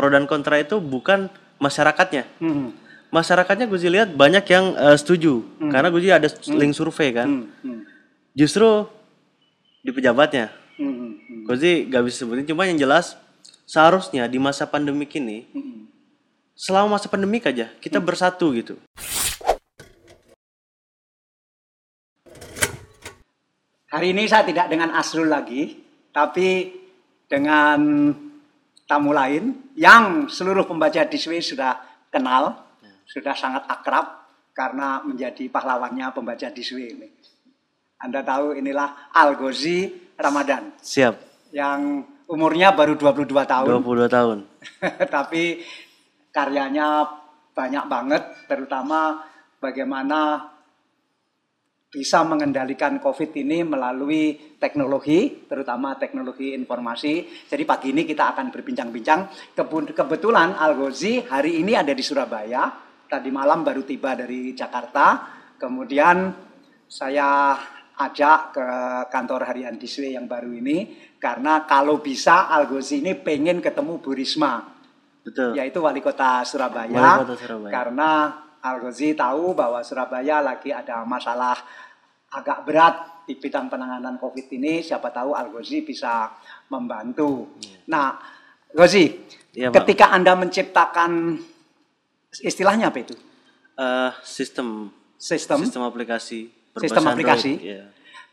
pro dan kontra itu bukan masyarakatnya. Hmm. Masyarakatnya gue lihat banyak yang eh, setuju karena gue ada link survei kan. Hmm. Hmm. Justru di pejabatnya. Hmm. Hmm. Gue sih gak bisa sebutin cuma yang jelas seharusnya di masa pandemik ini Hmm. selama masa pandemik aja kita bersatu gitu. Hari ini saya tidak dengan Asrul lagi, tapi dengan tamu lain yang seluruh pembaca Diswe sudah kenal, sudah sangat akrab karena menjadi pahlawannya pembaca Diswe ini. Anda tahu inilah Al Ghazi Ramadan Siap. yang umurnya baru 22 tahun. 22 tahun. tapi karyanya banyak banget terutama bagaimana bisa mengendalikan COVID ini melalui teknologi, terutama teknologi informasi. Jadi pagi ini kita akan berbincang-bincang. Kebetulan Al Ghazi hari ini ada di Surabaya. Tadi malam baru tiba dari Jakarta. Kemudian saya ajak ke kantor harian Diswe yang baru ini. Karena kalau bisa Al Ghazi ini pengen ketemu Bu Risma Betul. yaitu wali kota Surabaya. Wali kota Surabaya. Karena Al Ghazi tahu bahwa Surabaya lagi ada masalah agak berat di bidang penanganan COVID ini. Siapa tahu Al Ghazi bisa membantu. Nah, Ghazi, Iya, Pak. ketika Anda menciptakan istilahnya apa itu? Eh, sistem Sistem. sistem aplikasi Sistem aplikasi. Android, iya.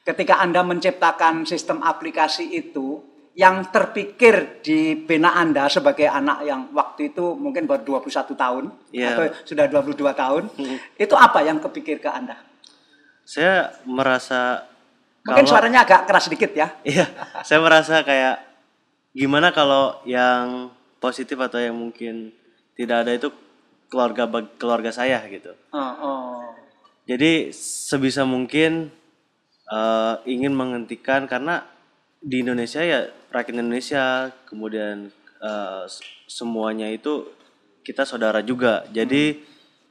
Ketika Anda menciptakan sistem aplikasi itu, yang terpikir di benak Anda sebagai anak yang waktu itu mungkin baru 21 tahun Iya. atau sudah 22 tahun, itu apa yang kepikir ke Anda? Saya merasa Mungkin kalau- suaranya agak keras sedikit ya. Iya, saya merasa kayak gimana kalau yang positif atau yang mungkin tidak ada itu keluarga keluarga saya gitu. Oh, oh. Jadi sebisa mungkin eh, ingin menghentikan karena di Indonesia ya rakyat Indonesia kemudian s- semuanya itu kita saudara juga. Jadi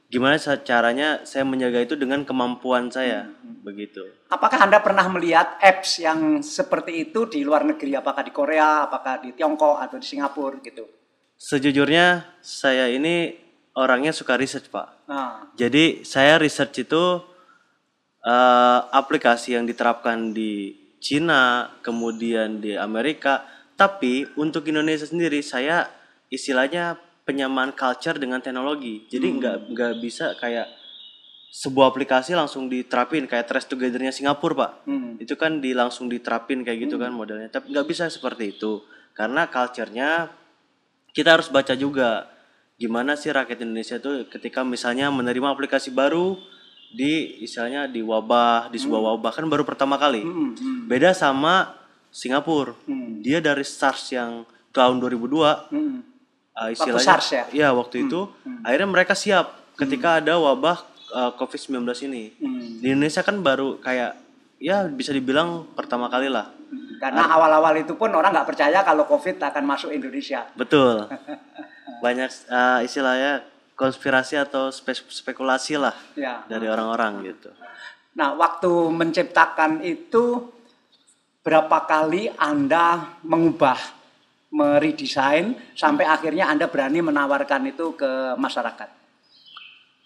gimana sa- caranya saya menjaga itu dengan kemampuan saya begitu. Apakah Anda pernah melihat apps yang seperti itu di luar negeri? Apakah di Korea, apakah di Tiongkok atau di Singapura gitu? Sejujurnya saya ini orangnya suka research pak. Nah, Jadi saya research itu eh, aplikasi yang diterapkan di Cina, kemudian di Amerika. Tapi untuk Indonesia sendiri saya istilahnya penyamaan culture dengan teknologi. Jadi nggak nggak bisa kayak sebuah aplikasi langsung diterapin kayak Trace Together-nya Singapura pak. hmm. Itu kan di langsung diterapin kayak gitu kan modelnya. Tapi nggak bisa seperti itu karena culture-nya kita harus baca juga gimana sih rakyat Indonesia tuh ketika misalnya menerima aplikasi baru di istilahnya di wabah di sebuah wabah kan baru pertama kali. Hmm, hmm, beda sama Singapura. Hmm, dia dari SARS yang tahun 2002 hmm. uh, istilahnya SARS ya? iya, waktu itu. Akhirnya mereka siap ketika ada wabah uh, COVID-19 ini. Hmm. di Indonesia kan baru kayak ya bisa dibilang pertama kali lah. Karena awal-awal itu pun orang nggak percaya kalau COVID akan masuk Indonesia. Betul. Banyak uh, istilahnya konspirasi atau spe- spekulasi lah Ya. dari orang-orang gitu. Nah, waktu menciptakan itu berapa kali Anda mengubah, meredesain sampai akhirnya Anda berani menawarkan itu ke masyarakat?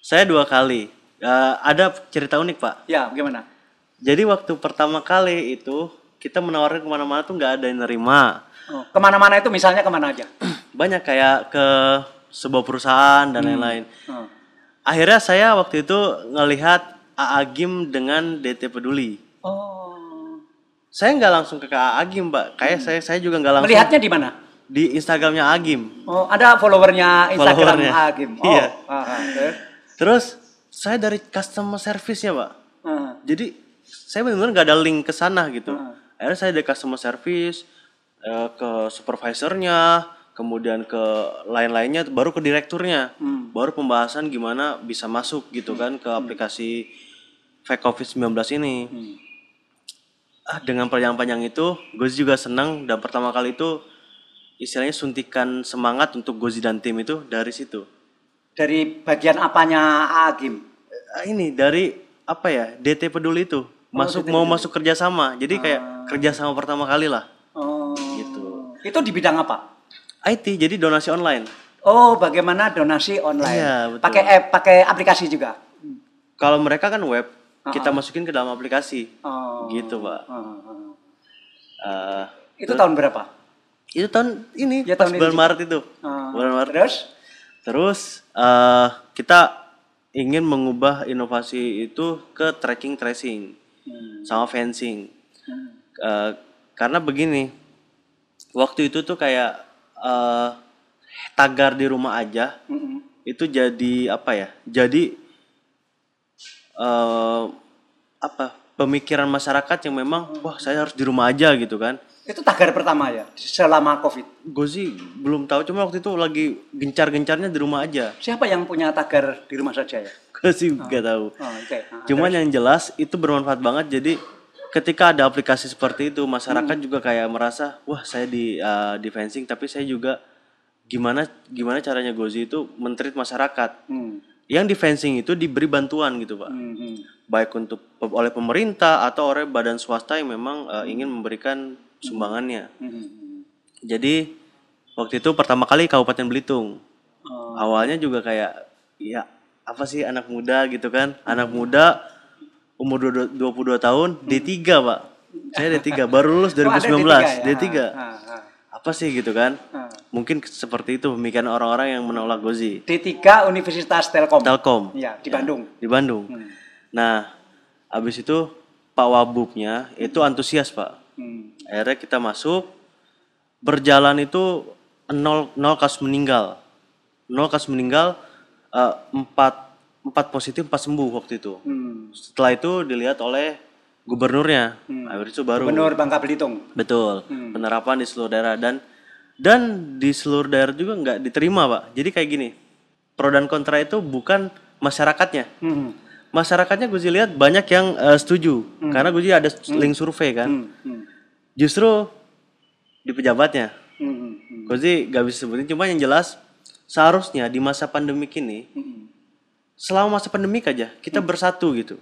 Saya dua kali. Uh, ada cerita unik pak. Ya, gimana? Jadi waktu pertama kali itu kita menawarkan ke mana-mana tuh nggak ada yang nerima. Oh, ke mana-mana itu misalnya ke mana aja? Banyak kayak ke sebuah perusahaan dan lain-lain. Oh. Akhirnya saya waktu itu ngelihat AA Gim dengan DT Peduli. Oh. Saya nggak langsung ke AA Gim, Mbak. Kayak saya saya juga nggak langsung Melihatnya di mana? di Instagramnya Agim. Oh, ada followernya Instagram Followernya. Agim. Oh, Iya. ah, ah, terus? Terus saya dari customer service ya, Pak. Ah, Jadi saya benar-benar nggak ada link ke sana gitu. Hmm. Akhirnya saya dari customer service eh, ke supervisornya, kemudian ke lain-lainnya, baru ke direkturnya, Hmm. baru pembahasan gimana bisa masuk gitu kan ke aplikasi fake COVID-19 ini. hmm. Ah, dengan panjang-panjang itu, Gozi juga senang dan pertama kali itu istilahnya suntikan semangat untuk Gozi dan tim itu dari situ. Dari bagian apanya Agim? Ah, ini dari apa ya DT peduli itu masuk mau masuk kerjasama jadi kayak kerjasama pertama kali lah Oh. Gitu. Itu di bidang apa? IT jadi donasi online. Oh, bagaimana donasi online? Iya, betul. Pakai app, pakai aplikasi juga. Kalau mereka kan web, kita masukin ke dalam aplikasi. Oh. Gitu, Pak. oh. Eh, Itu tahun berapa? itu tahun ini Ya, pas tahun bulan. Maret itu. Oh. Bulan Maret. Terus? Terus eh, kita ingin mengubah inovasi itu ke tracking tracing Hmm. sama fencing. Hmm. Eh, karena begini, waktu itu tuh kayak eh, tagar di rumah aja Mm-mm. itu jadi apa ya? Jadi eh apa? Pemikiran masyarakat yang memang wah saya harus di rumah aja gitu kan. Itu tagar pertama ya selama COVID. Gue sih belum tahu cuma waktu itu lagi gencar-gencarnya di rumah aja. Siapa yang punya tagar di rumah saja ya? Gue sih nggak tahu. Oh. Ah, Cuman yang jelas itu bermanfaat banget. Jadi ketika ada aplikasi seperti itu, masyarakat Hmm. juga kayak merasa, wah saya di uh, di fencing, tapi saya juga gimana gimana caranya Gozi itu mentreat masyarakat. Hmm. Yang di fencing itu diberi bantuan gitu pak, Hmm, hmm. baik untuk oleh pemerintah atau oleh badan swasta yang memang uh, ingin memberikan sumbangannya. Hmm, hmm. Jadi waktu itu pertama kali Kabupaten Belitung. Oh. Awalnya juga kayak ya apa sih anak muda gitu kan? Anak muda umur 22 22 tahun D3, Pak. Saya D3 baru lulus Oh, ada 2019, D3. ya? Ah, ah, Apa sih gitu kan? Mungkin seperti itu pemikiran orang-orang yang menolak Gozi. D3 Universitas Telkom. Telkom Ya, di Bandung. di Bandung. Hmm. Nah, habis itu Pak Wabubnya itu antusias, Pak. Hmm. Akhirnya kita masuk berjalan itu nol nol kasus meninggal. Nol kasus meninggal eh, empat empat positif empat sembuh waktu itu. Hmm. Setelah itu dilihat oleh gubernurnya. Habis itu baru Gubernur Bangka Belitung. betul penerapan di seluruh daerah dan dan di seluruh daerah juga nggak diterima, Pak. Jadi kayak gini. Pro dan kontra itu bukan masyarakatnya. Hmm. Masyarakatnya gue sih lihat banyak yang eh, setuju karena gue ada link survei kan. Hmm. Hmm. Justru di pejabatnya Hmm. Hmm. Gue sih gak bisa sebutin, cuma yang jelas seharusnya di masa pandemik ini, Hmm. Selama masa pandemik aja kita bersatu gitu.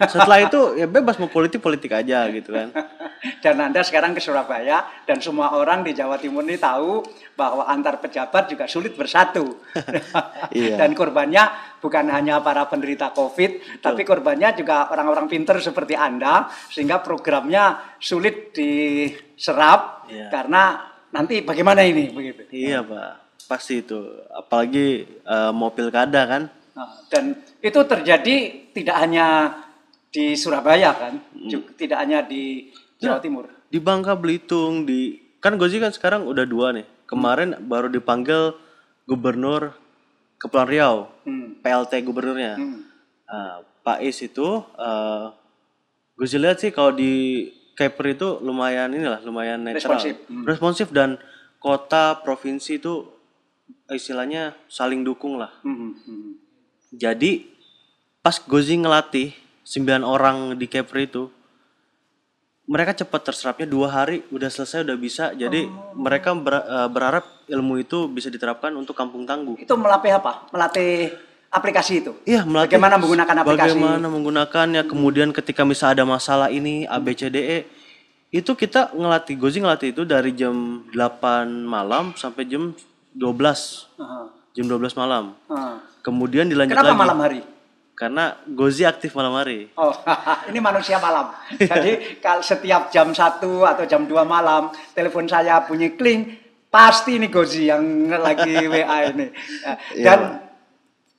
Setelah itu ya bebas mau politik politik aja gitu kan. Dan Anda sekarang ke Surabaya dan semua orang di Jawa Timur ini tahu bahwa antar pejabat juga sulit bersatu. Iya. Dan korbannya bukan hanya para penderita COVID, tapi korbannya juga orang-orang pinter seperti Anda sehingga programnya sulit diserap Iya. karena nanti bagaimana ini begitu. Iya pak, pasti itu. Apalagi eh, mau pilkada kan. Nah, dan itu terjadi tidak hanya di Surabaya kan, juga tidak hanya di Jawa Timur. Di Bangka Belitung, di kan Gozi kan sekarang udah dua nih. Kemarin baru dipanggil gubernur Kepulauan Riau, Hmm. PLT gubernurnya. Hmm. Ah, Pak Is itu, uh, sih lihat sih kalau di Kepri itu lumayan inilah, lumayan netral, Responsif. responsif dan kota provinsi itu istilahnya saling dukung lah. Hmm, hmm. Jadi pas Gozi ngelatih 9 orang di Kepri itu, mereka cepat terserapnya dua hari udah selesai udah bisa. Jadi mereka ber- eh, berharap ilmu itu bisa diterapkan untuk kampung tangguh. Itu melatih apa? Melatih aplikasi itu. Iya, melatih Bagaimana menggunakan aplikasi? Bagaimana menggunakannya? Kemudian ketika misalnya ada masalah ini A B C D E itu kita ngelatih Gozi ngelatih itu dari jam 8 malam sampai jam 12. Aha, Jam 12 malam. aha. Kemudian dilanjut Kenapa lagi. malam hari? Karena Gozi aktif malam hari. Oh, ini manusia malam. Jadi kalau setiap jam 1 atau jam 2 malam telepon saya bunyi kling, pasti ini Gozi yang lagi WA ini. Dan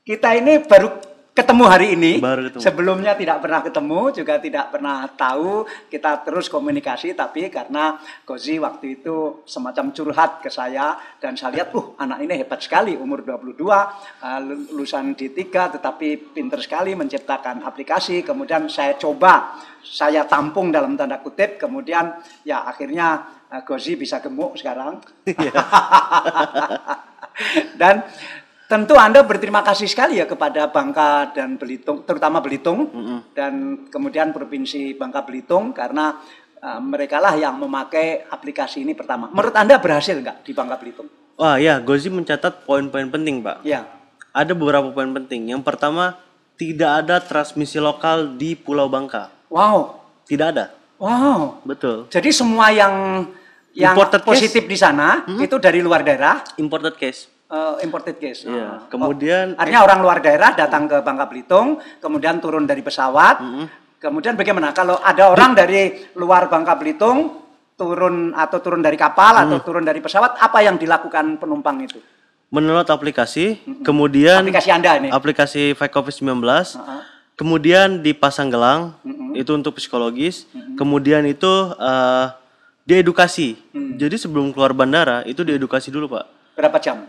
kita ini baru ketemu hari ini. Baru ketemu. Sebelumnya tidak pernah ketemu, juga tidak pernah tahu. Kita terus komunikasi, tapi karena Gozi waktu itu semacam curhat ke saya dan saya lihat, uh anak ini hebat sekali, umur 22, uh, lulusan D3, tetapi pinter sekali menciptakan aplikasi. Kemudian saya coba, saya tampung dalam tanda kutip, kemudian ya akhirnya uh, Gozi bisa gemuk sekarang. dan tentu Anda berterima kasih sekali ya kepada Bangka dan Belitung, terutama Belitung dan kemudian Provinsi Bangka Belitung karena uh, mereka lah yang memakai aplikasi ini pertama. Menurut Anda berhasil nggak di Bangka Belitung? Wah ya, Gozi mencatat poin-poin penting pak. Ya. Ada beberapa poin penting. Yang pertama, tidak ada transmisi lokal di Pulau Bangka. Wow. Tidak ada. Wow. Betul. Jadi semua yang yang Imported case? positif di sana itu dari luar daerah, imported case. Eh, imported case. Iya. Ah. Kemudian Oh, artinya orang luar daerah datang ke Bangka Belitung, kemudian turun dari pesawat. Kemudian bagaimana kalau ada orang dari luar Bangka Belitung turun atau turun dari kapal atau turun dari pesawat, apa yang dilakukan penumpang itu? mendownload aplikasi, kemudian Aplikasi Anda ini. aplikasi Fake Covid-19, Heeh. kemudian dipasang gelang, itu untuk psikologis, kemudian itu eh, diedukasi. Mm. Jadi sebelum keluar bandara itu diedukasi dulu pak. Berapa jam?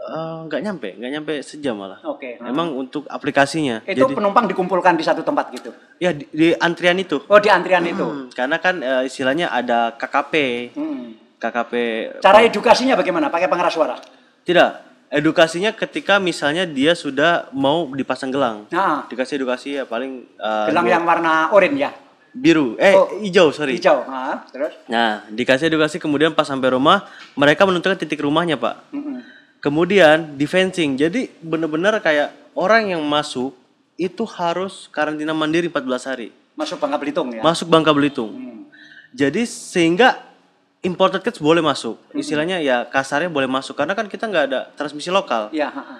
Eh, Nggak nyampe, nggak nyampe sejam malah. Oke. Emang untuk aplikasinya. Itu Jadi penumpang dikumpulkan di satu tempat gitu. ya di, di antrian itu. Oh, di antrian itu. Hmm, karena kan eh, istilahnya ada KKP, Hmm. KKP. Cara edukasinya bagaimana? Pakai pengeras suara? Tidak, edukasinya ketika misalnya dia sudah mau dipasang gelang. Nah, Dikasih edukasi ya paling eh, gelang dua- yang warna oranye ya? biru, eh Oh, hijau sorry. Hijau. Nah, terus? Nah, dikasih edukasi kemudian pas sampai rumah mereka menentukan titik rumahnya pak. Mm-mm. Kemudian di fencing, jadi benar-benar kayak orang yang masuk itu harus karantina mandiri 14 hari. Masuk Bangka Belitung ya? Masuk Bangka Belitung. Hmm. Jadi sehingga imported case boleh masuk. Istilahnya ya kasarnya boleh masuk karena kan kita nggak ada transmisi lokal. Iya. ha-ha.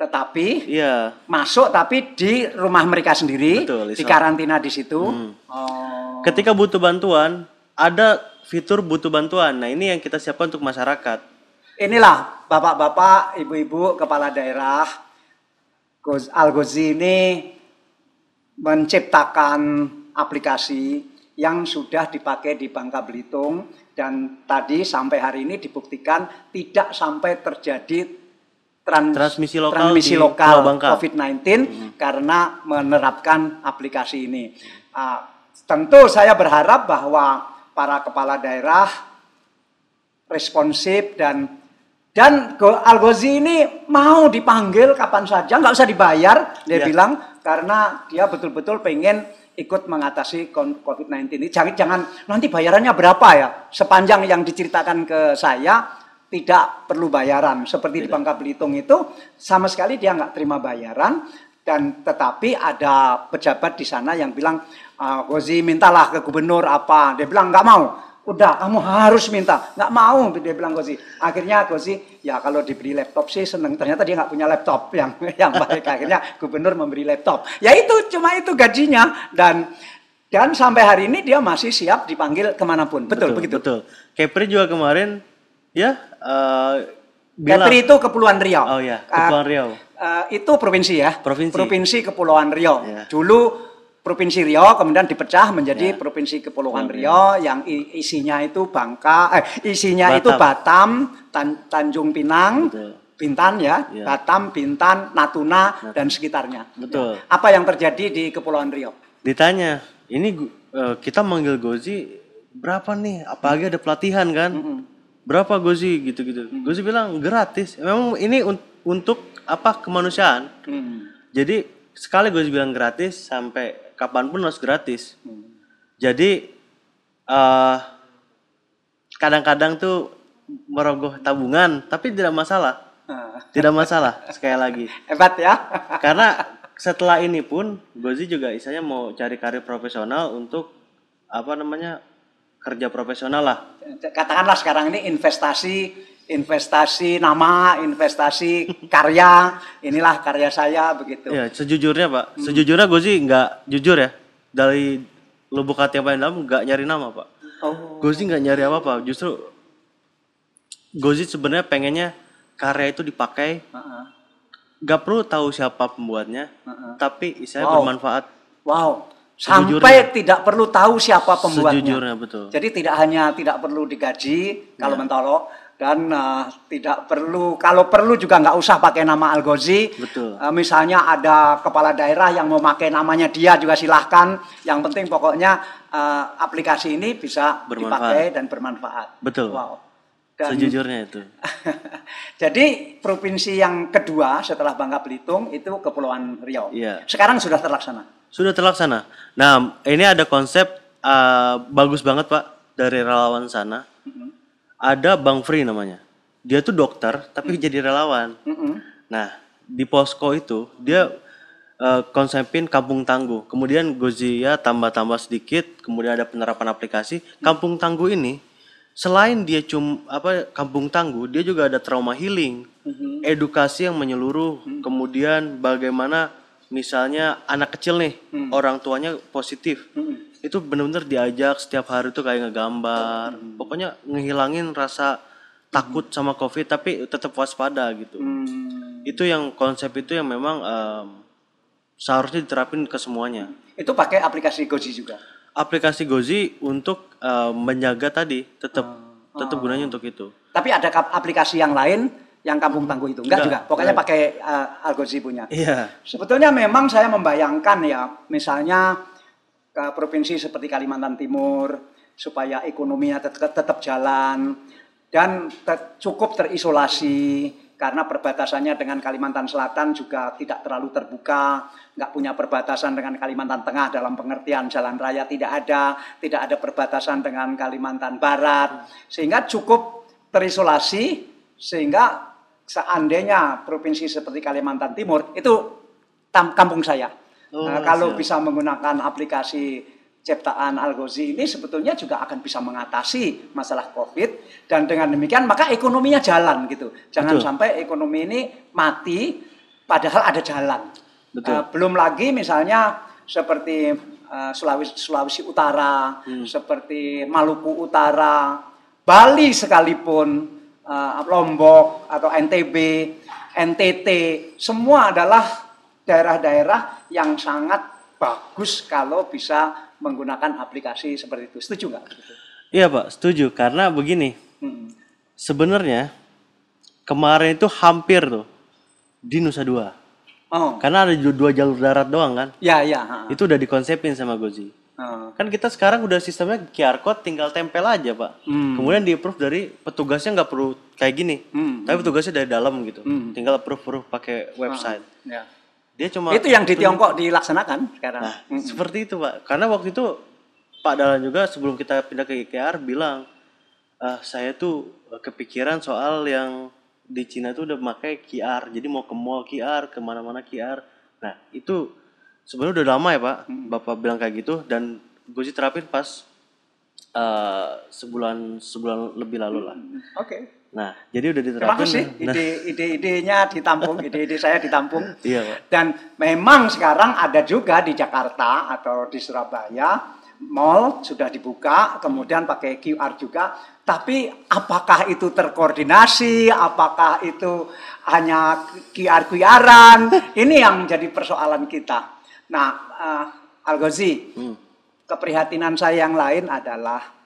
Tetapi Iya, masuk tapi di rumah mereka sendiri, Betul, di karantina di situ. Hmm. Oh. ketika butuh bantuan ada fitur butuh bantuan. Nah, ini yang kita siapkan untuk masyarakat. Inilah bapak-bapak, ibu-ibu, kepala daerah, Al Ghozi ini menciptakan aplikasi yang sudah dipakai di Bangka Belitung dan tadi sampai hari ini dibuktikan tidak sampai terjadi trans- Transmisi lokal transmisi lokal Pulau Bangka. COVID-19 karena menerapkan aplikasi ini. Ah, tentu saya berharap bahwa para kepala daerah responsif dan dan Al Ghozi ini mau dipanggil kapan saja, nggak usah dibayar, dia Iya. bilang karena dia betul-betul pengen ikut mengatasi kon- COVID-19 ini. Jangan, jangan nanti bayarannya berapa ya? Sepanjang yang diceritakan ke saya tidak perlu bayaran. Seperti di Bangka Belitung itu sama sekali dia nggak terima bayaran dan tetapi ada pejabat di sana yang bilang "Ah, Gozi mintalah ke gubernur apa dia bilang nggak mau udah kamu harus minta nggak mau dia bilang Gozi akhirnya Gozi ya kalau diberi laptop sih seneng ternyata dia nggak punya laptop yang yang baik akhirnya gubernur memberi laptop ya itu cuma itu gajinya dan dan sampai hari ini dia masih siap dipanggil ke mana pun betul, begitu Betul. Kepri juga kemarin ya eh, bilang Kepri itu Kepulauan Riau Oh ya, Kepulauan Riau. Eh, itu provinsi ya. Provinsi. Kepulauan Riau. Ya. Dulu Provinsi Riau kemudian dipecah menjadi Ya. Provinsi Kepulauan Riau yang isinya itu Bangka eh isinya Batam. itu Batam, Tan- Tanjung Pinang, Betul. Bintan ya, Ya. Batam, Bintan, Natuna dan sekitarnya. Betul. Ya. Apa yang terjadi di Kepulauan Riau? Ditanya, ini eh, kita manggil Gozi berapa nih? Apalagi ada pelatihan kan? Berapa Gozi gitu-gitu. Gozi bilang gratis. Memang ini un- untuk apa kemanusiaan. Hmm. Jadi sekali Gozi bilang gratis sampai kapan pun harus gratis. Hmm. Jadi eh kadang-kadang tuh merogoh tabungan, tapi tidak masalah. Ah, Tidak masalah sekali lagi. hebat ya. Karena setelah ini pun Gozi juga istilahnya mau cari karir profesional untuk apa namanya kerja profesional lah. katakanlah sekarang ini investasi investasi nama investasi karya inilah karya saya begitu Ya sejujurnya pak, sejujurnya Gozi nggak jujur ya dari lubuk hati yang paling dalam nggak nyari nama pak. oh Gozi nggak nyari apa apa, justru Gozi sebenarnya pengennya karya itu dipakai, heeh. nggak perlu tahu siapa pembuatnya, Heeh. tapi saya Wow. bermanfaat. wow Sejujurnya. sampai tidak perlu tahu siapa pembuatnya Sejujurnya betul. jadi tidak hanya tidak perlu digaji kalau Ya. mentolok dan eh, tidak perlu kalau perlu juga nggak usah pakai nama Algozi Betul. Eh, misalnya ada kepala daerah yang mau pakai namanya dia juga silahkan yang penting pokoknya eh, aplikasi ini bisa Bermanfaat. dipakai dan bermanfaat Betul. wow dan Sejujurnya itu. jadi provinsi yang kedua setelah Bangka Belitung itu Kepulauan Riau Iya. sekarang sudah terlaksana Sudah terlaksana. Nah, ini ada konsep uh, bagus banget Pak dari relawan sana. Ada Bang Free namanya. Dia tuh dokter tapi jadi relawan. Mm-mm. Nah, di posko itu dia uh, konsepin kampung tangguh. Kemudian Gozia tambah-tambah sedikit, kemudian ada penerapan aplikasi. Kampung tangguh ini selain dia cum apa kampung tangguh, dia juga ada trauma healing, Mhm. edukasi yang menyeluruh, kemudian bagaimana misalnya anak kecil nih, orang tuanya positif, Mhm. Itu benar-benar diajak setiap hari tuh kayak ngegambar, pokoknya ngehilangin rasa takut sama covid tapi tetap waspada gitu. Hmm. Itu yang konsep itu yang memang em, seharusnya diterapin ke semuanya. Itu pakai aplikasi Goji juga. Aplikasi Gozi untuk em, menjaga tadi tetap tetap gunanya untuk itu. Tapi ada aplikasi yang lain yang Kampung Tangguh itu enggak, Enggak, juga. Pokoknya enggak. pakai uh, Algozi punya. Iya. Sebetulnya memang saya membayangkan ya, misalnya ke provinsi seperti Kalimantan Timur supaya ekonominya tetap, tetap jalan dan te- cukup terisolasi karena perbatasannya dengan Kalimantan Selatan juga tidak terlalu terbuka, nggak punya perbatasan dengan Kalimantan Tengah dalam pengertian jalan raya tidak ada, tidak ada perbatasan dengan Kalimantan Barat, sehingga cukup terisolasi sehingga seandainya provinsi seperti Kalimantan Timur itu kampung saya. Oh, Nah, kalau siap. bisa menggunakan aplikasi ciptaan Algozi ini sebetulnya juga akan bisa mengatasi masalah COVID dan dengan demikian maka ekonominya jalan gitu. Jangan Betul. sampai ekonomi ini mati padahal ada jalan. Betul. Eh, belum lagi misalnya seperti eh, Sulawesi, Sulawesi Utara, Hmm. seperti Maluku Utara, Bali sekalipun, eh, Lombok atau NTB, NTT, semua adalah daerah-daerah yang sangat bagus kalau bisa menggunakan aplikasi seperti itu. Setuju nggak? Iya pak, setuju. Karena begini, Hmm. sebenarnya kemarin itu hampir tuh di Nusa Dua. Oh, Karena ada dua jalur darat doang kan. ya ya. ha. Itu udah dikonsepin sama Gozi. Oh. Kan kita sekarang udah sistemnya QR code tinggal tempel aja pak. Hmm. Kemudian di approve dari petugasnya nggak perlu kayak gini. Hmm. Tapi petugasnya dari dalam gitu. Hmm. Tinggal approve approve pakai website. Ya. Dia cuma Itu yang di Tiongkok dilaksanakan sekarang. Nah, seperti itu pak. Karena waktu itu Pak Dalan juga sebelum kita pindah ke IKR bilang, ah saya tuh eh, kepikiran soal yang di Cina tuh udah pakai QR. Jadi mau ke mall QR, ke mana-mana QR. Nah itu sebenarnya udah lama ya pak. Bapak bilang kayak gitu dan gue sih terapin pas eh, sebulan sebulan lebih lalu lah. Oke. Nah jadi udah Terima diterapin. kasih Nah, ide ide-idenya ditampung, ide-ide saya ditampung. iya pak. Dan memang sekarang ada juga di Jakarta atau di Surabaya mall sudah dibuka, kemudian pakai QR juga. Tapi apakah itu terkoordinasi? Apakah itu hanya QR QRan? Ini yang menjadi persoalan kita. Nah, uh, Algozi, Hmm. keprihatinan saya yang lain adalah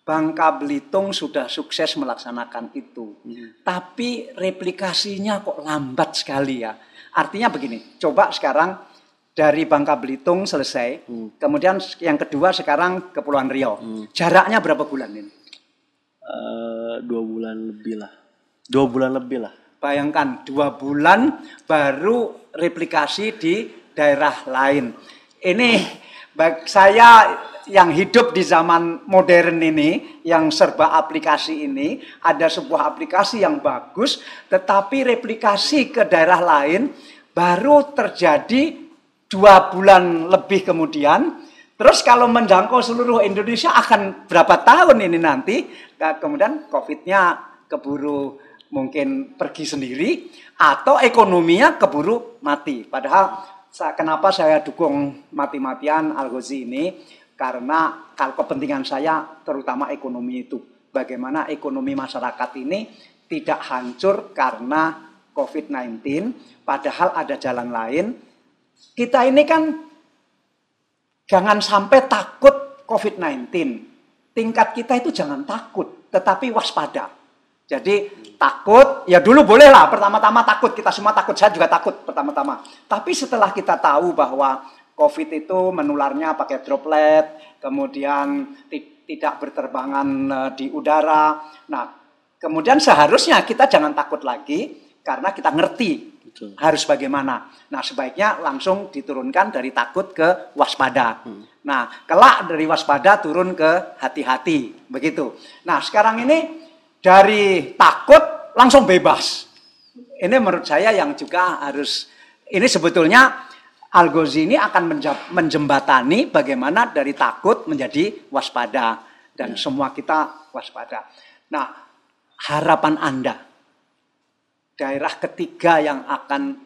Bangka Belitung sudah sukses melaksanakan itu. Tapi replikasinya kok lambat sekali ya. Artinya begini, coba sekarang dari Bangka Belitung selesai, kemudian yang kedua sekarang Kepulauan Riau. Jaraknya berapa bulan ini? Eh, dua bulan lebih lah. Dua bulan lebih lah. Bayangkan dua bulan baru replikasi di daerah lain. Ini bag- saya yang hidup di zaman modern ini, yang serba aplikasi ini, ada sebuah aplikasi yang bagus, tetapi replikasi ke daerah lain baru terjadi dua bulan lebih kemudian. Terus kalau menjangkau seluruh Indonesia akan berapa tahun ini nanti? Nah, kemudian COVID-nya keburu mungkin pergi sendiri atau ekonominya keburu mati. Padahal kenapa saya dukung mati-matian Algozi ini? Karena kalau kepentingan saya terutama ekonomi itu. Bagaimana ekonomi masyarakat ini tidak hancur karena COVID-19 padahal ada jalan lain. Kita ini kan jangan sampai takut COVID-19. Tingkat kita itu jangan takut, tetapi waspada. Jadi takut, ya dulu boleh lah pertama-tama takut, kita semua takut, saya juga takut pertama-tama. Tapi setelah kita tahu bahwa COVID itu menularnya pakai droplet, kemudian ti- tidak berterbangan eh, di udara. Nah, kemudian seharusnya kita jangan takut lagi karena kita ngerti Betul. harus bagaimana. Nah, sebaiknya langsung diturunkan dari takut ke waspada. Nah, kelak dari waspada turun ke hati-hati, begitu. Nah, sekarang ini dari takut langsung bebas. Ini menurut saya yang juga harus ini sebetulnya Algozi ini akan menjembatani bagaimana dari takut menjadi waspada dan semua kita waspada. Nah, harapan Anda daerah ketiga yang akan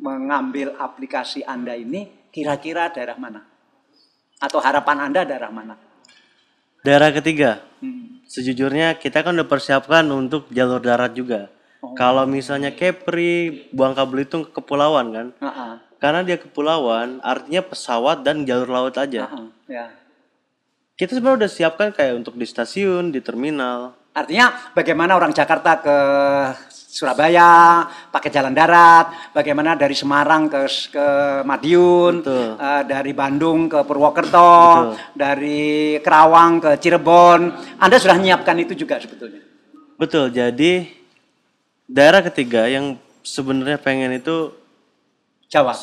mengambil aplikasi Anda ini kira-kira daerah mana? Atau harapan Anda daerah mana? Daerah ketiga, Hmm. sejujurnya kita kan udah persiapkan untuk jalur darat juga. Kalau misalnya Kepri, Bangka Belitung kepulauan kan, Ah, ah, karena dia kepulauan, artinya pesawat dan jalur laut aja. ah, ya. Kita sebenarnya udah siapkan kayak untuk di stasiun, di terminal. Artinya bagaimana orang Jakarta ke Surabaya pakai jalan darat, bagaimana dari Semarang ke ke Madiun, Betul. eh, dari Bandung ke Purwokerto, dari Kerawang ke Cirebon. Anda sudah menyiapkan itu juga sebetulnya. Betul. Jadi daerah ketiga yang sebenarnya pengen itu Jawa.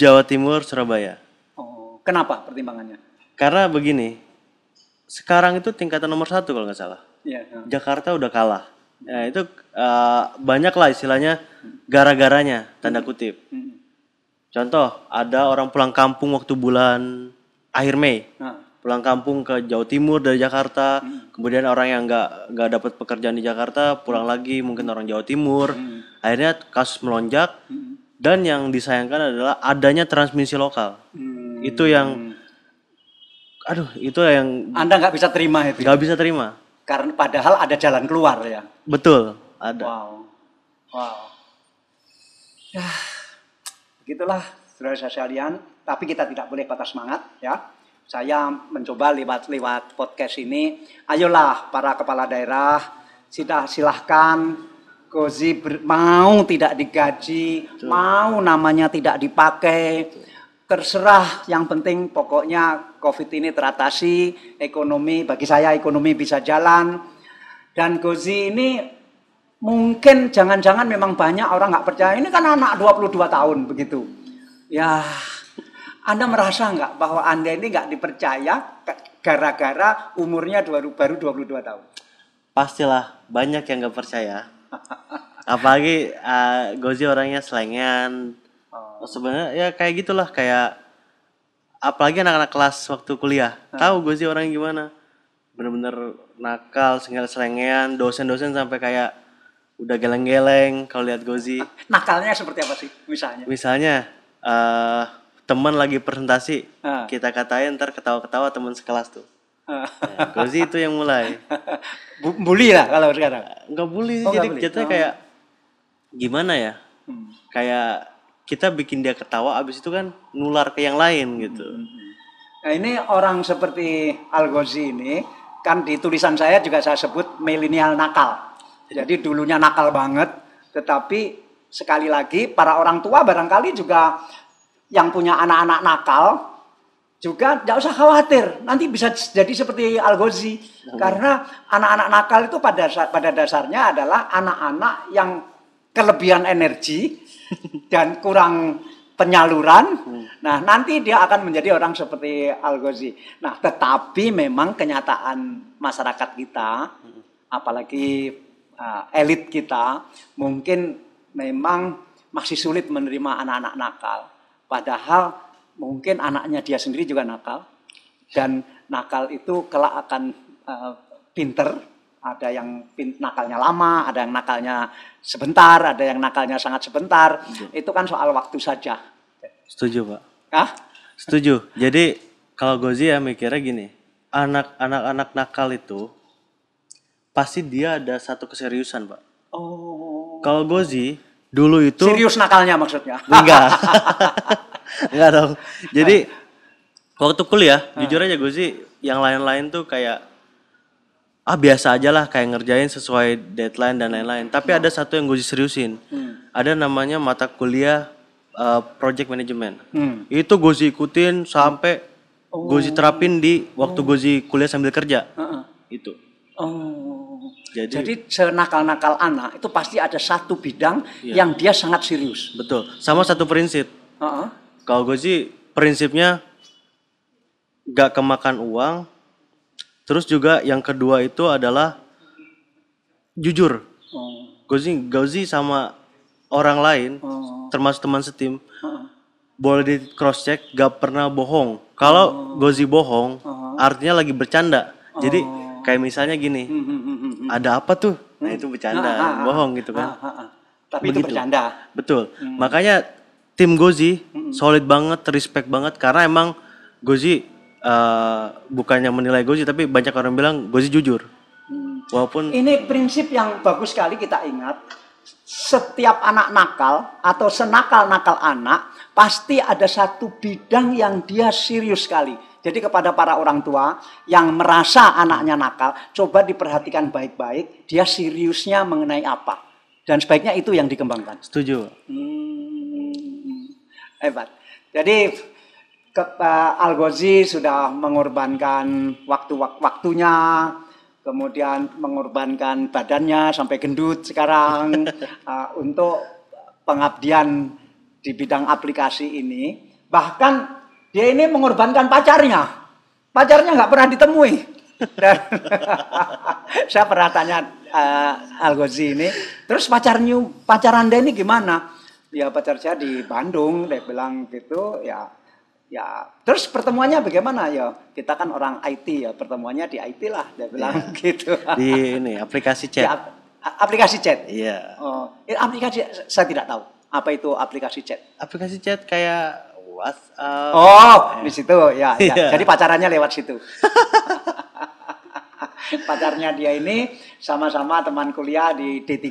Jawa Timur, Surabaya. Oh, kenapa pertimbangannya? Karena begini, sekarang itu tingkatan nomor satu kalau nggak salah. Ya, Jakarta udah kalah. Ya itu eh, banyak lah istilahnya gara-garanya tanda kutip. Hmm. Contoh ada orang pulang kampung waktu bulan akhir Mei, Nah, pulang kampung ke Jawa Timur dari Jakarta, kemudian orang yang nggak nggak dapat pekerjaan di Jakarta pulang lagi mungkin orang Jawa Timur, akhirnya kasus melonjak dan yang disayangkan adalah adanya transmisi lokal. hmm. Itu yang, aduh itu yang Anda nggak bisa terima itu. nggak bisa terima. Karena padahal ada jalan keluar ya. Betul, ada. Wow. Wow. Ya, begitulah saudara sekalian. Tapi kita tidak boleh patah semangat ya. Saya mencoba lewat-lewat podcast ini. Ayolah para kepala daerah, sudah silahkan Gozi ber- mau tidak digaji, mau namanya tidak dipakai, terserah. Yang penting pokoknya COVID ini teratasi, ekonomi bagi saya ekonomi bisa jalan. Dan Gozi ini mungkin jangan-jangan memang banyak orang nggak percaya. Ini kan anak 22 tahun begitu. Ya, Anda merasa nggak bahwa Anda ini nggak dipercaya gara-gara umurnya baru baru 22 tahun? Pastilah banyak yang nggak percaya. Apalagi eh, Gozi orangnya selengean. Oh. Sebenarnya ya kayak gitulah kayak apalagi anak-anak kelas waktu kuliah. Tahu Gozi orangnya gimana? Bener-bener nakal, selengean, dosen-dosen sampai kayak udah geleng-geleng kalau lihat Gozi. Nakalnya seperti apa sih misalnya? Misalnya eh teman lagi presentasi, Ah. kita katain ntar ketawa-ketawa teman sekelas tuh. Ah. Nah, Gozi itu yang mulai. Bu- Bully lah kalau sekarang. nggak boleh Oh, jadi jatuhnya Oh. kayak gimana ya Hmm. kayak kita bikin dia ketawa abis itu kan nular ke yang lain gitu Nah ini orang seperti Al Ghazi ini kan di tulisan saya juga saya sebut milenial nakal. Jadi dulunya nakal banget, tetapi sekali lagi para orang tua barangkali juga yang punya anak-anak nakal juga tidak usah khawatir nanti bisa jadi seperti Al Ghazi karena anak-anak nakal itu pada pada dasarnya adalah anak-anak yang kelebihan energi dan kurang penyaluran. Nah, nanti dia akan menjadi orang seperti Al Ghazi. Nah, tetapi memang kenyataan masyarakat kita, apalagi uh, elit kita, mungkin memang masih sulit menerima anak-anak nakal. Padahal mungkin anaknya dia sendiri juga nakal dan nakal itu kelak akan uh, pinter. Ada yang pin- nakalnya lama, ada yang nakalnya sebentar, ada yang nakalnya sangat sebentar. Itu kan soal waktu saja. setuju pak Hah? setuju jadi kalau Gozi ya mikirnya gini anak anak anak nakal itu pasti dia ada satu keseriusan pak Oh. kalau Gozi dulu itu Serius nakalnya maksudnya. enggak enggak dong jadi waktu kuliah jujur aja Gozi yang lain-lain tuh kayak ah biasa aja lah kayak ngerjain sesuai deadline dan lain-lain tapi ada satu yang Gozi seriusin Hmm. ada namanya mata kuliah uh, project management Hmm. itu Gozi ikutin sampai Gozi terapin di waktu Gozi kuliah sambil kerja Heeh. itu Oh. Jadi, Jadi senakal-nakal anak itu pasti ada satu bidang yang dia sangat serius. betul sama satu prinsip Heeh. kalau Gozi prinsipnya gak kemakan uang terus juga yang kedua itu adalah jujur Oh. Gozi Gozi sama orang lain Oh. termasuk teman setim Heeh. boleh di cross check gak pernah bohong kalau Gozi bohong Oh. artinya lagi bercanda jadi Kayak misalnya gini, Hmm, hmm, hmm, hmm. ada apa tuh? Nah itu bercanda, Ah, ah, ah. bohong gitu kan. Ah, ah, ah. Tapi itu Begitu. bercanda. Betul. Makanya tim Gozi solid banget, respect banget karena emang Gozi eh, bukannya menilai Gozi tapi banyak orang bilang Gozi jujur. Hmm. Walaupun Ini prinsip yang bagus sekali kita ingat. Setiap anak nakal atau senakal-nakal anak pasti ada satu bidang yang dia serius sekali. Jadi kepada para orang tua yang merasa anaknya nakal, coba diperhatikan baik-baik, dia seriusnya mengenai apa. Dan sebaiknya itu yang dikembangkan. setuju. Hmm, hebat. Jadi ke, Pak Algozi sudah mengorbankan waktu-waktunya, kemudian mengorbankan badannya sampai gendut sekarang uh, untuk pengabdian di bidang aplikasi ini. Bahkan dia ini mengorbankan pacarnya. Pacarnya nggak pernah ditemui. Dan saya pernah tanya uh, Algozi ini, terus pacarnya pacar anda ini gimana? Ya pacar saya di Bandung, dia bilang gitu, ya ya terus pertemuannya bagaimana ya kita kan orang IT ya pertemuannya di IT lah dia bilang gitu Di ini aplikasi Di chat. ap- aplikasi chat Iya. oh eh, aplikasi saya tidak tahu apa itu aplikasi chat Aplikasi chat kayak WhatsApp. oh di situ ya, ya. Iya. jadi pacarannya lewat situ pacarnya dia ini sama-sama teman kuliah di D3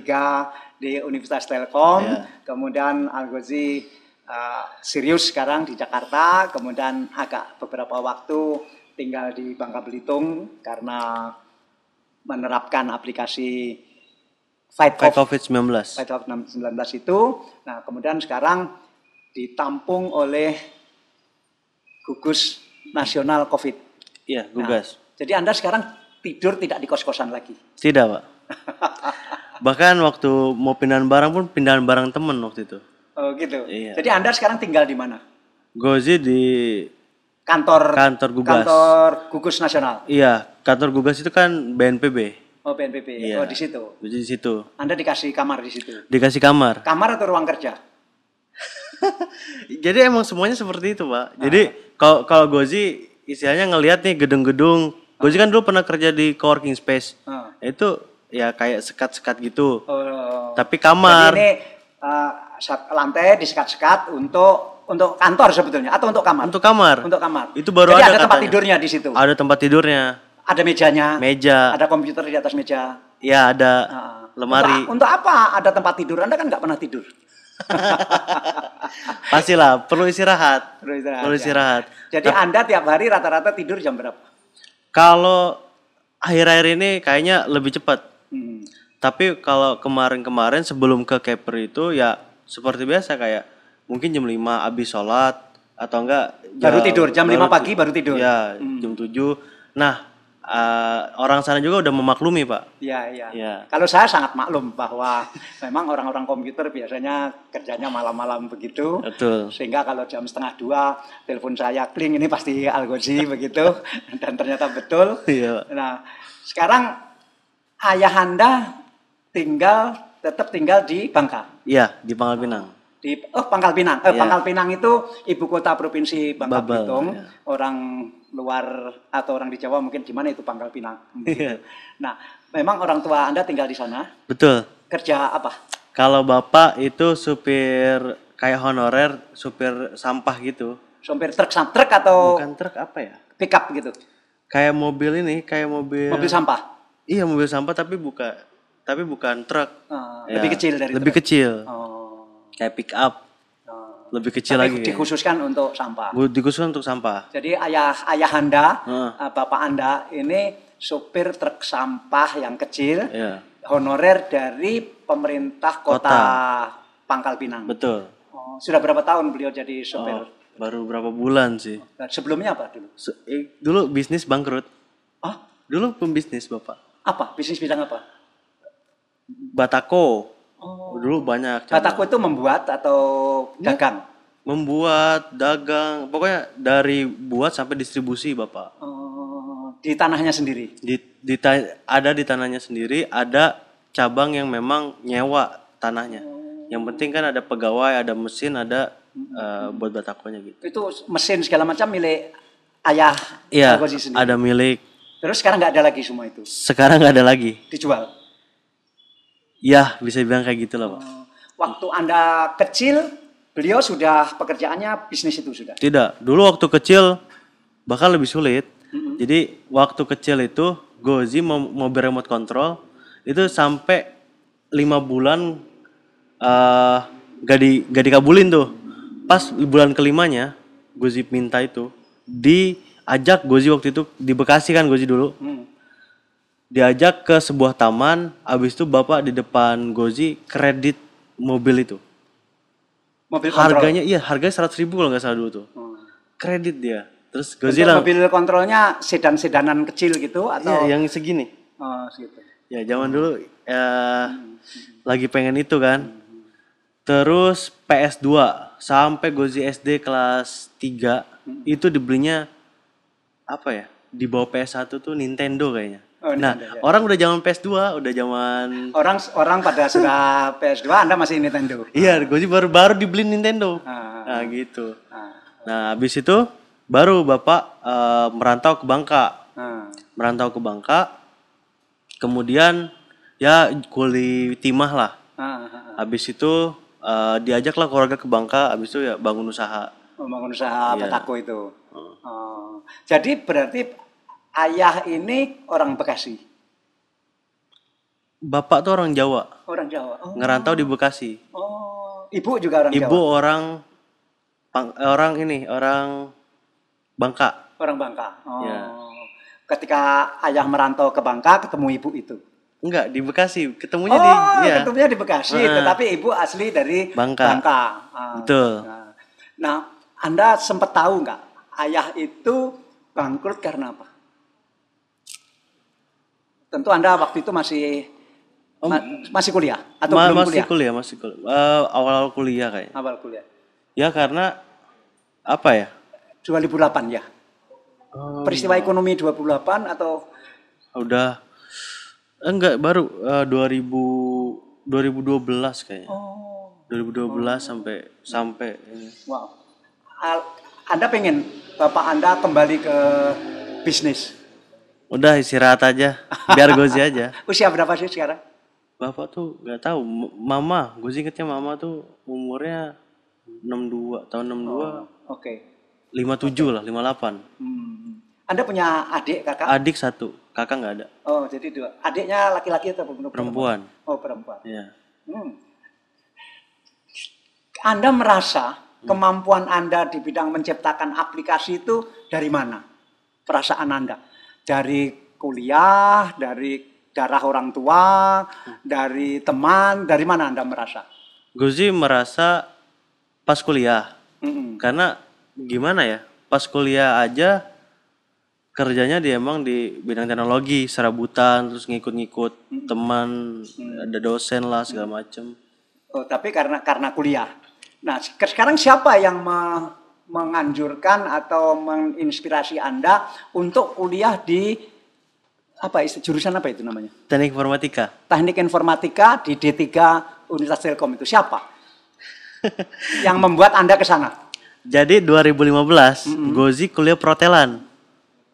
di Universitas Telkom Iya. kemudian Algozi uh, serius sekarang di Jakarta kemudian agak beberapa waktu tinggal di Bangka Belitung karena menerapkan aplikasi Fight, Fight Off COVID-19. Fight 19 itu nah kemudian sekarang ditampung oleh gugus nasional COVID Iya, Nah, gugas. jadi Anda sekarang tidur tidak di kos-kosan lagi. Tidak, Pak. Bahkan waktu mau pindahan barang pun pindahan barang temen waktu itu. Oh gitu. Iya. Jadi Anda sekarang tinggal di mana? Gozi di Kantor Kantor gugas. Kantor gugus nasional. Iya, kantor gugas itu kan BNPB. Oh BNPB. Iya. Oh di situ. Di situ. Anda dikasih kamar di situ. Dikasih kamar. Kamar atau ruang kerja? Jadi emang semuanya seperti itu, Pak. Jadi kalau kalau Gozi istilahnya ngelihat nih gedung-gedung. Gozi kan dulu pernah kerja di coworking space. Ah. Itu ya kayak sekat-sekat gitu. Oh. Tapi kamar. Jadi ini uh, lantai disekat-sekat untuk untuk kantor sebetulnya atau untuk kamar? Untuk kamar. Untuk kamar. Itu baru Jadi ada ada tempat katanya. tidurnya di situ. Ada tempat tidurnya, Ada mejanya. meja, Ada komputer di atas meja. ya ada Ah. lemari. Untuk, untuk apa ada tempat tidur? Anda kan nggak pernah tidur. Pastilah perlu istirahat. Perlu istirahat, Perlu ya. istirahat. Jadi Anda tiap hari rata-rata tidur jam berapa? Kalau akhir-akhir ini kayaknya lebih cepat. Hmm. Tapi kalau kemarin-kemarin sebelum ke Keper itu ya seperti biasa kayak mungkin jam 5 habis sholat atau enggak Baru jam- tidur, jam baru 5 pagi baru tidur. Ya, Hmm. jam 7. Nah, eh, orang sana juga udah memaklumi, Pak. Iya, iya. Iya. Kalau saya sangat maklum bahwa memang orang-orang komputer biasanya kerjanya malam-malam begitu. Betul. Sehingga kalau jam setengah dua telepon saya kling ini pasti Algozi begitu dan ternyata betul. Iya. Nah, sekarang ayah Anda tinggal tetap tinggal di Bangka. Iya, di Pangkal Pinang. Di oh Pangkal Pinang. Eh, Iya. Pangkal Pinang itu ibu kota provinsi Bangka Babel, Belitung. iya. Orang luar atau orang di Jawa mungkin di mana itu Pangkal Pinang. Iya. nah, memang orang tua Anda tinggal di sana. Betul. Kerja apa? Kalau Bapak itu supir kayak honorer, supir sampah gitu. Sopir truk sam- truk atau Bukan truk apa ya? pickup gitu. Kayak mobil ini, kayak mobil Mobil sampah. Iya, mobil sampah tapi buka tapi bukan truk. Eh, Ya, lebih kecil dari Lebih truk. kecil. Oh. Kayak pick up. oh. Lebih kecil Tapi lagi. kayaknya. dikhususkan untuk sampah. Bu- Dikhusus untuk sampah. Jadi ayah ayah Anda, eh, bapak Anda ini sopir truk sampah yang kecil, Iya. honorer dari pemerintah kota, Kota. Pangkal Pinang. Betul. Oh, sudah berapa tahun beliau jadi Oh, sopir? baru berapa bulan sih? Sebelumnya apa dulu? Se- eh, dulu bisnis bangkrut. Ah, Dulu pembisnis, Bapak. apa? Bisnis bidang apa? Batako. Oh, Dulu banyak. cabang. Batako itu membuat atau Iya. dagang? Membuat, dagang, pokoknya dari buat sampai distribusi, Bapak. Oh, di tanahnya sendiri. Di, di ta- ada di tanahnya sendiri, ada cabang yang memang nyewa tanahnya. Yang penting kan ada pegawai, ada mesin, ada eh, buat batakonya gitu. Itu mesin segala macam milik ayah Iya, ada milik Terus sekarang nggak ada lagi semua itu. Sekarang nggak ada lagi. Dijual. Ya, bisa bilang kayak gitu lah, Pak. Oh, Waktu Anda kecil, beliau sudah pekerjaannya bisnis itu sudah. Tidak, dulu waktu kecil bahkan lebih sulit. Jadi waktu kecil itu Gozi mau mobil remote control itu sampai lima bulan eh gak di gak dikabulin tuh. Pas bulan kelimanya Gozi minta itu diajak Gozi waktu itu di Bekasi kan Gozi dulu. Hmm. Diajak ke sebuah taman, abis itu bapak di depan Gozi kredit mobil itu. Mobil kontrol. Harganya iya harganya seratus ribu kalau nggak salah dulu tuh. Hmm. Kredit dia. Terus Bentuk Gozi lah. mobil kontrolnya sedan-sedanan kecil gitu atau Iya, yang segini. Oh, gitu. Ya zaman dulu ya lagi pengen itu kan. Terus PS2 sampai Gozi SD kelas 3 itu dibelinya apa ya? Di bawah PS1 tuh Nintendo kayaknya. Oh, nah, Nintendo, ya. orang udah zaman PS2, udah zaman Orang orang pada sudah PS2, Anda masih Nintendo. Iya, Gozi baru-baru dibeli Nintendo. Ah. Nah, gitu. Ah. Nah, habis itu baru Bapak eh, merantau ke Bangka. Ah. Merantau ke Bangka. Kemudian ya kuli timah lah. Ah, ah, ah. Habis itu eh, diajaklah keluarga ke Bangka, habis itu ya bangun usaha. Membangun usaha Iya. petako itu. Oh. Jadi berarti ayah ini orang Bekasi, Bapak tuh orang Jawa, orang Jawa. Oh, ngerantau di Bekasi. oh. ibu juga orang Ibu Jawa, orang Pang- eh, orang ini, orang Bangka. orang Bangka. Oh. Iya. Ketika ayah merantau ke Bangka, ketemu ibu itu. Enggak, di Bekasi. Ketemunya oh, di iya. ketemunya di Bekasi, Heeh. tetapi ibu asli dari Bangka. Ah. Betul. Nah, nah, Anda sempat tahu nggak ayah itu bangkrut karena apa? Tentu Anda waktu itu masih ma- masih kuliah atau Oh. Ma- belum masih kuliah? kuliah, masih kuliah. Eh, awal-awal kuliah kayaknya. Awal kuliah. Ya karena apa ya? 2008 ya. Oh, Peristiwa ekonomi 2008 atau udah enggak baru eh, 2000 2012 kayaknya. oh 2012 sampai sampai ini. wow. Al- Anda pengen bapak Anda kembali ke bisnis. Udah istirahat aja, biar gozi aja. Usia berapa sih sekarang? Bapak tuh nggak tahu, mama, gue ingetnya mama tuh umurnya 62, tahun 62, Oke. 57 lah, 58. Hmm. Anda punya adik kakak? Adik satu, kakak nggak ada, Oh, jadi dua. Adiknya laki-laki atau perempuan? perempuan. Oh, perempuan. Ya. Hmm. Anda merasa kemampuan Anda di bidang menciptakan aplikasi itu dari mana? Perasaan Anda? Dari kuliah, dari darah orang tua, dari teman, dari mana Anda merasa? Gozi merasa pas kuliah, Mm-mm. karena gimana ya, pas kuliah aja kerjanya dia emang di bidang teknologi, serabutan, terus ngikut-ngikut teman, ada dosen lah segala macem. Oh, tapi karena karena kuliah. Nah, sek- sekarang siapa yang me- menganjurkan atau menginspirasi Anda untuk kuliah di apa jurusan apa itu namanya? Teknik informatika. Teknik Informatika di D3 Universitas Telkom itu siapa? yang membuat Anda ke sana? Jadi 2015 Gozi kuliah perhotelan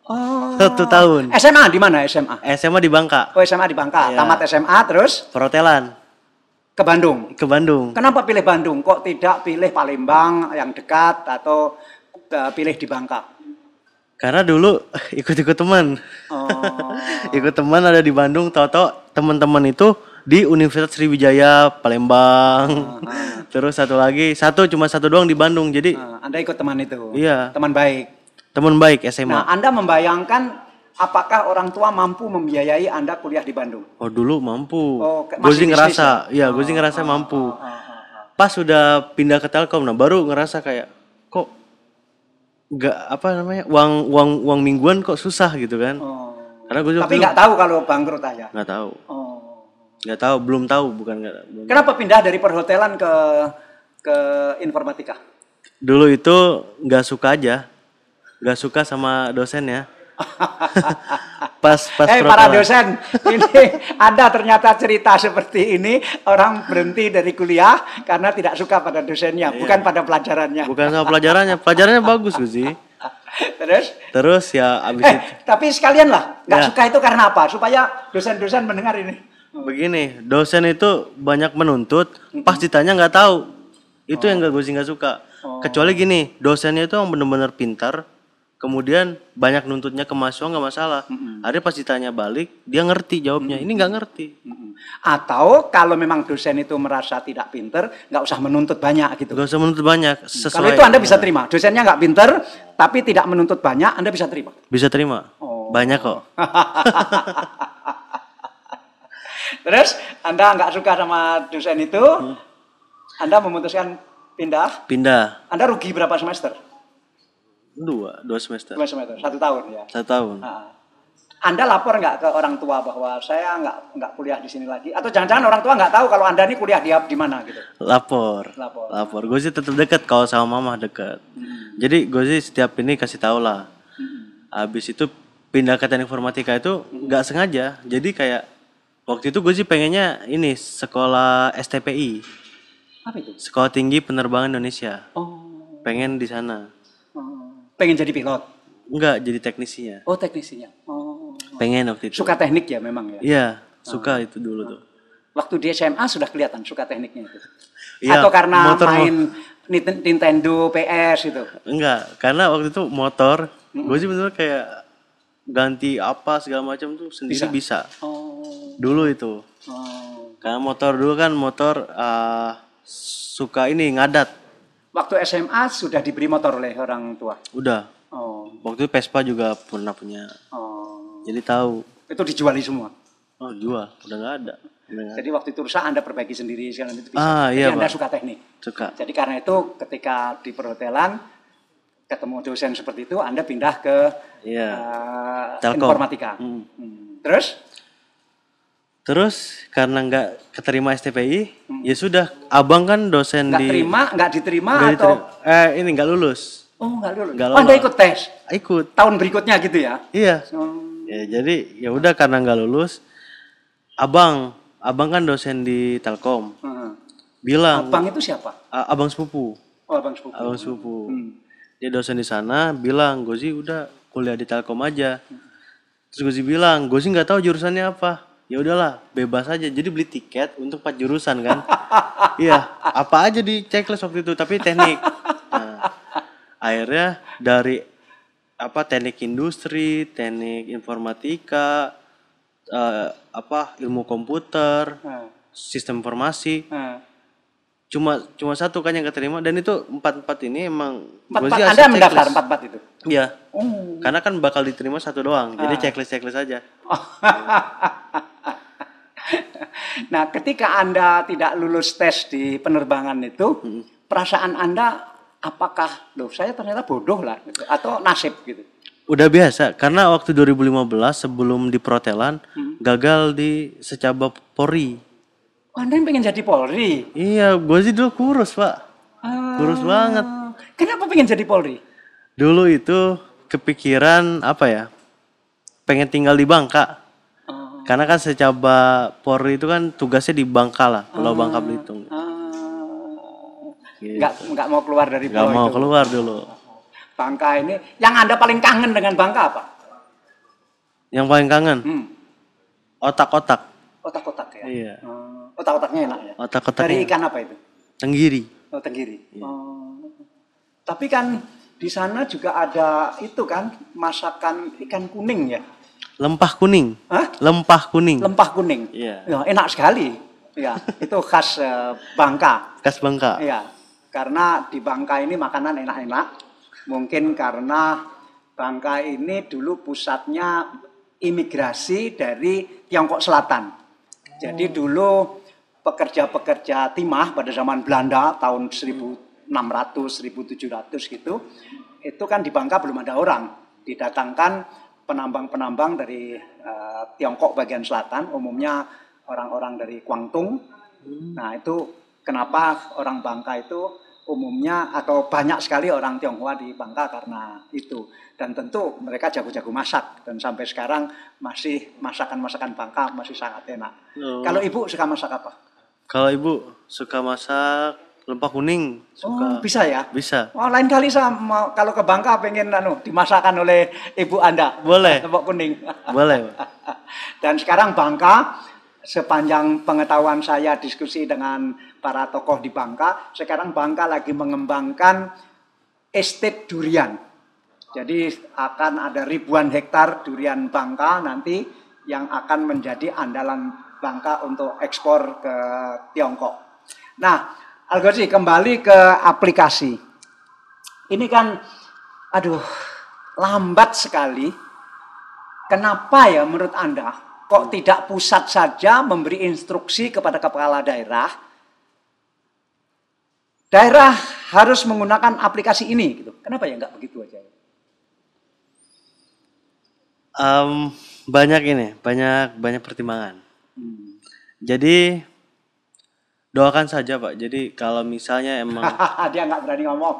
Oh. satu tahun. SMA di mana SMA? SMA di Bangka, Oh, SMA di Bangka. Iya. Tamat SMA terus perhotelan ke Bandung. ke Bandung. Kenapa pilih Bandung? Kok tidak pilih Palembang yang dekat atau eh, pilih di Bangka? Karena dulu ikut-ikut teman. Oh. Ikut teman ada di Bandung, tahu-tahu teman-teman itu di Universitas Sriwijaya Palembang. Terus satu lagi, satu cuma satu doang di Bandung. Jadi Nah, anda ikut teman itu? Iya. Teman baik. teman baik SMA. Nah, Anda membayangkan apakah orang tua mampu membiayai Anda kuliah di Bandung? Oh dulu mampu. Oh, ke- Gozi masih ngerasa, bisnis ya Gozi ngerasa mampu. Ah, ah, ah. Pas sudah pindah ke Telkom, nah baru ngerasa kayak kok nggak apa namanya uang uang uang mingguan kok susah gitu kan? Oh. Karena Gozi Tapi nggak tahu kalau bangkrut aja. nggak tahu, Oh. nggak tahu, belum tahu bukan nggak. Kenapa pindah dari perhotelan ke ke informatika? Dulu itu nggak suka aja, nggak suka sama dosennya. pas pas Eh para perhotelan. dosen, ini ada ternyata cerita seperti ini orang berhenti dari kuliah karena tidak suka pada dosennya, bukan pada pelajarannya. Bukan sama pelajarannya, pelajarannya bagus Guzi. Terus? Terus ya abis Eh, itu tapi sekalian lah, nggak Ya. suka itu karena apa? Supaya dosen-dosen mendengar ini. begini, dosen itu banyak menuntut, pas ditanya nggak tahu. Itu yang gak gue sih nggak suka. Kecuali gini, dosennya itu yang bener-bener pintar, kemudian banyak nuntutnya ke mahasiswa nggak masalah. Ada pas ditanya balik, dia ngerti jawabnya. Ini nggak ngerti. Mm-mm. Atau kalau memang dosen itu merasa tidak pinter, nggak usah menuntut banyak gitu. Gak usah menuntut banyak. Kalau Sesuai itu Anda bisa terima. Dosennya nggak pinter, tapi tidak menuntut banyak, Anda bisa terima. bisa terima. Oh. Banyak kok. Terus Anda nggak suka sama dosen itu, Anda memutuskan pindah. Pindah Anda rugi berapa semester? Dua, dua semester, Dua semester, satu tahun ya. satu tahun. Nah, anda lapor nggak ke orang tua bahwa saya nggak nggak kuliah di sini lagi? Atau jangan-jangan orang tua nggak tahu kalau anda ini kuliah di di mana gitu? Lapor. Lapor. Lapor. Gue sih tetap dekat kalau sama mama dekat. Jadi gue sih setiap ini kasih tau lah. Habis itu pindah ke teknik informatika itu nggak sengaja. Jadi kayak waktu itu gue sih pengennya ini sekolah STPI, Apa itu? Sekolah Tinggi Penerbangan Indonesia. Oh, Pengen di sana. Oh. pengen jadi pilot? Enggak jadi teknisinya. Oh teknisinya. Oh, Pengen waktu itu. suka teknik ya memang ya. Iya, suka itu dulu tuh. Waktu di SMA sudah kelihatan suka tekniknya itu. Iya, Atau karena motor- main Nint- Nintendo PS itu. Enggak, karena waktu itu motor, gue sih bener kayak ganti apa segala macam tuh sendiri bisa. Oh, Dulu itu. oh. Karena motor dulu kan motor ah, suka ini ngadat. Waktu SMA sudah diberi motor oleh orang tua. Udah. Oh, Waktu itu Vespa juga pernah punya. oh. Jadi tahu. Itu dijuali semua. Oh, jual. Udah nggak ada. Ada. Jadi waktu itu rusak Anda perbaiki sendiri sekarang itu bisa. Ah, Jadi iya, Anda Pak. suka teknik. Suka. Jadi karena itu ketika di perhotelan ketemu dosen seperti itu Anda pindah ke Iya. Telkom. informatika. Hmm. Hmm. Terus Terus karena nggak keterima STPI, ya sudah. Abang kan dosen nggak di. terima, nggak diterima nggak atau diterima. Eh ini nggak lulus. oh nggak lulus. Nggak Oh, Anda ikut tes Ikut. tahun berikutnya gitu ya? Iya. Hmm. Ya, jadi ya udah karena nggak lulus, abang, abang kan dosen di Telkom, Hmm. bilang, Abang itu siapa? "A- abang sepupu, Oh abang sepupu. abang sepupu, Hmm. dia dosen di sana, bilang, sih udah kuliah di Telkom aja. Terus sih bilang, gue sih nggak tahu jurusannya apa. Ya udahlah, bebas aja. Jadi beli tiket untuk empat jurusan kan. iya, apa aja di checklist waktu itu, tapi teknik. Nah, akhirnya dari apa teknik industri, teknik informatika, eh, apa ilmu komputer, Nah, sistem informasi, nah. cuma cuma satu kan yang keterima dan itu empat empat ini emang Empat, empat, hasil mendaftar empat empat itu. Iya, Oh. karena kan bakal diterima satu doang, jadi checklist checklist aja. Nah, ketika Anda tidak lulus tes di penerbangan itu, perasaan Anda apakah, loh saya ternyata bodoh lah, gitu, atau nasib gitu? Udah biasa, karena waktu 2015 sebelum di Protelan gagal di secaba Polri. Oh, Anda yang pengen jadi Polri? Iya, gue sih dulu kurus pak, kurus banget. Kenapa pengen jadi Polri? Dulu itu kepikiran apa ya, pengen tinggal di Bangka. Karena kan secaba Polri itu kan tugasnya di Bangka lah, Pulau Bangka Belitung. Ah, Gitu. nggak nggak mau keluar dari Gak pulau mau itu. keluar dulu. Bangka ini, yang Anda paling kangen dengan Bangka apa? Yang paling kangen, Hmm, otak-otak. otak-otak ya. Iya, Hmm, otak-otaknya enak ya. Dari otak-otaknya. ikan apa itu? Tenggiri. Oh, tenggiri. Iya. Oh. Tapi kan di sana juga ada itu kan masakan ikan kuning ya. Lempah kuning. Hah? Lempah kuning. Lempah kuning. Iya. Ya, enak sekali. Ya, itu khas eh, Bangka. Khas Bangka. Iya. Karena di Bangka ini makanan enak-enak. Mungkin karena Bangka ini dulu pusatnya imigrasi dari Tiongkok Selatan. Jadi dulu pekerja-pekerja timah pada zaman Belanda tahun 1600 1700 gitu. Itu kan di Bangka belum ada orang. Didatangkan penambang-penambang dari eh, Tiongkok bagian selatan, umumnya orang-orang dari Guangdong. Nah, itu kenapa orang Bangka itu umumnya atau banyak sekali orang Tionghoa di Bangka karena itu. Dan tentu mereka jago-jago masak dan sampai sekarang masih masakan-masakan Bangka masih sangat enak. Oh. Kalau Ibu suka masak apa? Kalau ibu suka masak Lempah kuning Oh, suka. bisa ya? Bisa. Oh, lain kali saya mau kalau ke Bangka pengen anu dimasakkan oleh ibu Anda. Boleh. Lempok kuning. Boleh. Dan sekarang Bangka sepanjang pengetahuan saya diskusi dengan para tokoh di Bangka, sekarang Bangka lagi mengembangkan estate durian. Jadi akan ada ribuan hektar durian Bangka nanti yang akan menjadi andalan Bangka untuk ekspor ke Tiongkok. Nah, Algozi kembali ke aplikasi. Ini kan, aduh, lambat sekali. Kenapa ya menurut Anda kok tidak pusat saja memberi instruksi kepada kepala daerah? Daerah harus menggunakan aplikasi ini gitu. Kenapa ya nggak begitu aja? Em, banyak ini, banyak banyak pertimbangan. Hmm. Jadi doakan saja Pak. Jadi kalau misalnya emang Dia nggak berani ngomong.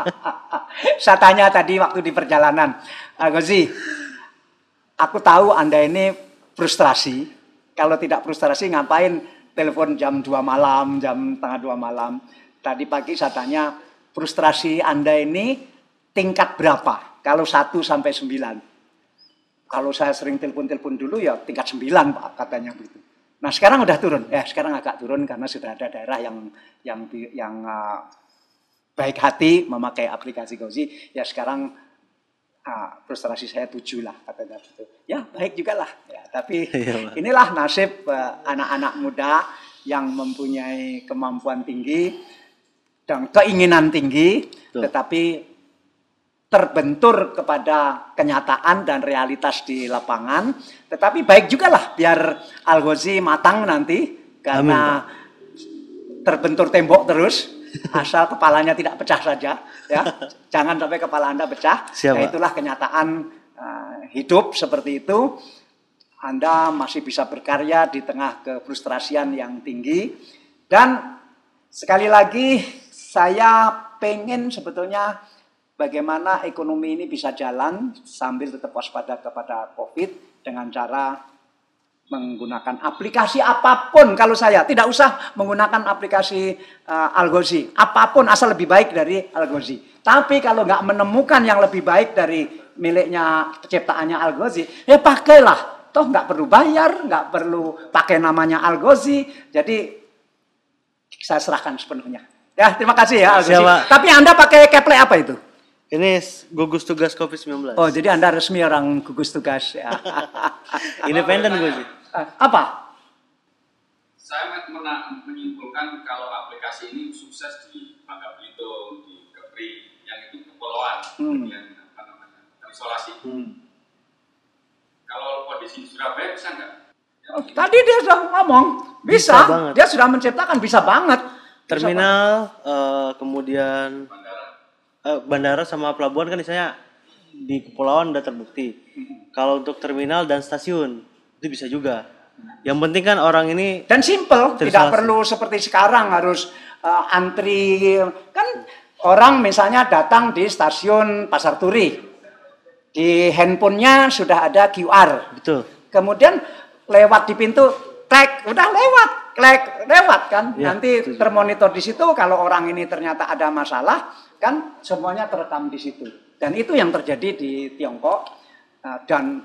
Saya tanya tadi waktu di perjalanan, Agozi, aku tahu Anda ini frustrasi. Kalau tidak frustrasi ngapain telepon jam 2 malam, jam tengah 2 malam. Tadi pagi saya tanya, frustrasi Anda ini tingkat berapa? Kalau 1 sampai 9. Kalau saya sering telepon-telepon dulu ya tingkat 9 Pak katanya begitu. Nah sekarang udah turun, ya sekarang agak turun karena sudah ada daerah yang yang yang uh, baik hati memakai aplikasi Gozi. Ya sekarang uh, frustrasi saya tujuh lah katanya gitu. Ya baik juga lah. Ya, tapi Iya, inilah nasib uh, anak-anak muda yang mempunyai kemampuan tinggi dan keinginan tinggi, Betul. tetapi terbentur kepada kenyataan dan realitas di lapangan. Tetapi baik juga lah biar Al-Ghazi matang nanti karena terbentur tembok terus asal kepalanya tidak pecah saja ya. Jangan sampai kepala Anda pecah. Siap, Ya, itulah kenyataan uh, hidup seperti itu. Anda masih bisa berkarya di tengah kefrustrasian yang tinggi dan sekali lagi saya pengen sebetulnya bagaimana ekonomi ini bisa jalan sambil tetap waspada kepada Covid dengan cara menggunakan aplikasi apa pun? Kalau saya tidak usah menggunakan aplikasi uh, Algozi apa pun asal lebih baik dari Algozi tapi kalau nggak menemukan yang lebih baik dari miliknya ciptaannya Algozi ya pakailah. Toh nggak perlu bayar nggak perlu pakai namanya Algozi jadi saya serahkan sepenuhnya. Ya terima kasih ya Algozi tapi anda pakai keple apa itu ini gugus tugas COVID-19. Oh, jadi Anda resmi orang gugus tugas ya. Independen gue sih. Eh, Apa? Saya menyimpulkan kalau aplikasi ini sukses di Bangka Belitung, di Kepri, yang itu kepulauan, Hmm. yang apa namanya, terisolasi. Hmm. Kalau kondisi di Surabaya bisa nggak? Ya, Oh, tadi dia sudah ngomong, bisa. Bisa banget. Dia sudah menciptakan bisa banget. Bisa Terminal, eh, kemudian. Eh, bandara sama pelabuhan kan misalnya di kepulauan udah terbukti. Kalau untuk terminal dan stasiun itu bisa juga. Yang penting kan orang ini Dan simple, tidak perlu seperti sekarang harus eh, antri. Kan orang misalnya datang di stasiun Pasar Turi. Di handphonenya sudah ada QR. betul. Kemudian lewat di pintu, klik, udah lewat, klik, lewat kan. Ya, Nanti setuju. termonitor di situ kalau orang ini ternyata ada masalah, kan semuanya terekam di situ. Dan itu yang terjadi di Tiongkok Nah, dan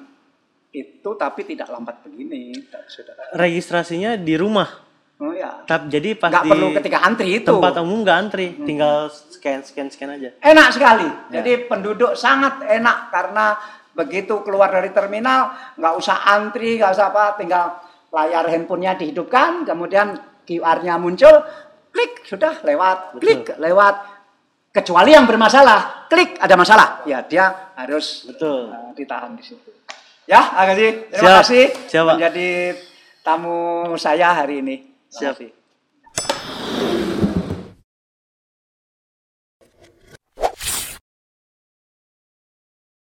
itu tapi tidak lambat begini, saudara. Registrasinya di rumah. Oh ya, jadi pas nggak di perlu ketika antri itu. tempat umum nggak antri, tinggal scan scan scan aja. Enak sekali. Ya. Jadi penduduk sangat enak karena begitu keluar dari terminal nggak usah antri, nggak usah apa, tinggal layar handphonenya dihidupkan, kemudian QR-nya muncul, klik sudah lewat, Betul. klik lewat. Kecuali yang bermasalah, klik ada masalah, ya dia harus Betul. uh, ditahan di situ. Ya, Agasi, terima Siap. kasih Siap, menjadi tamu saya hari ini. Terima Siap. kasih.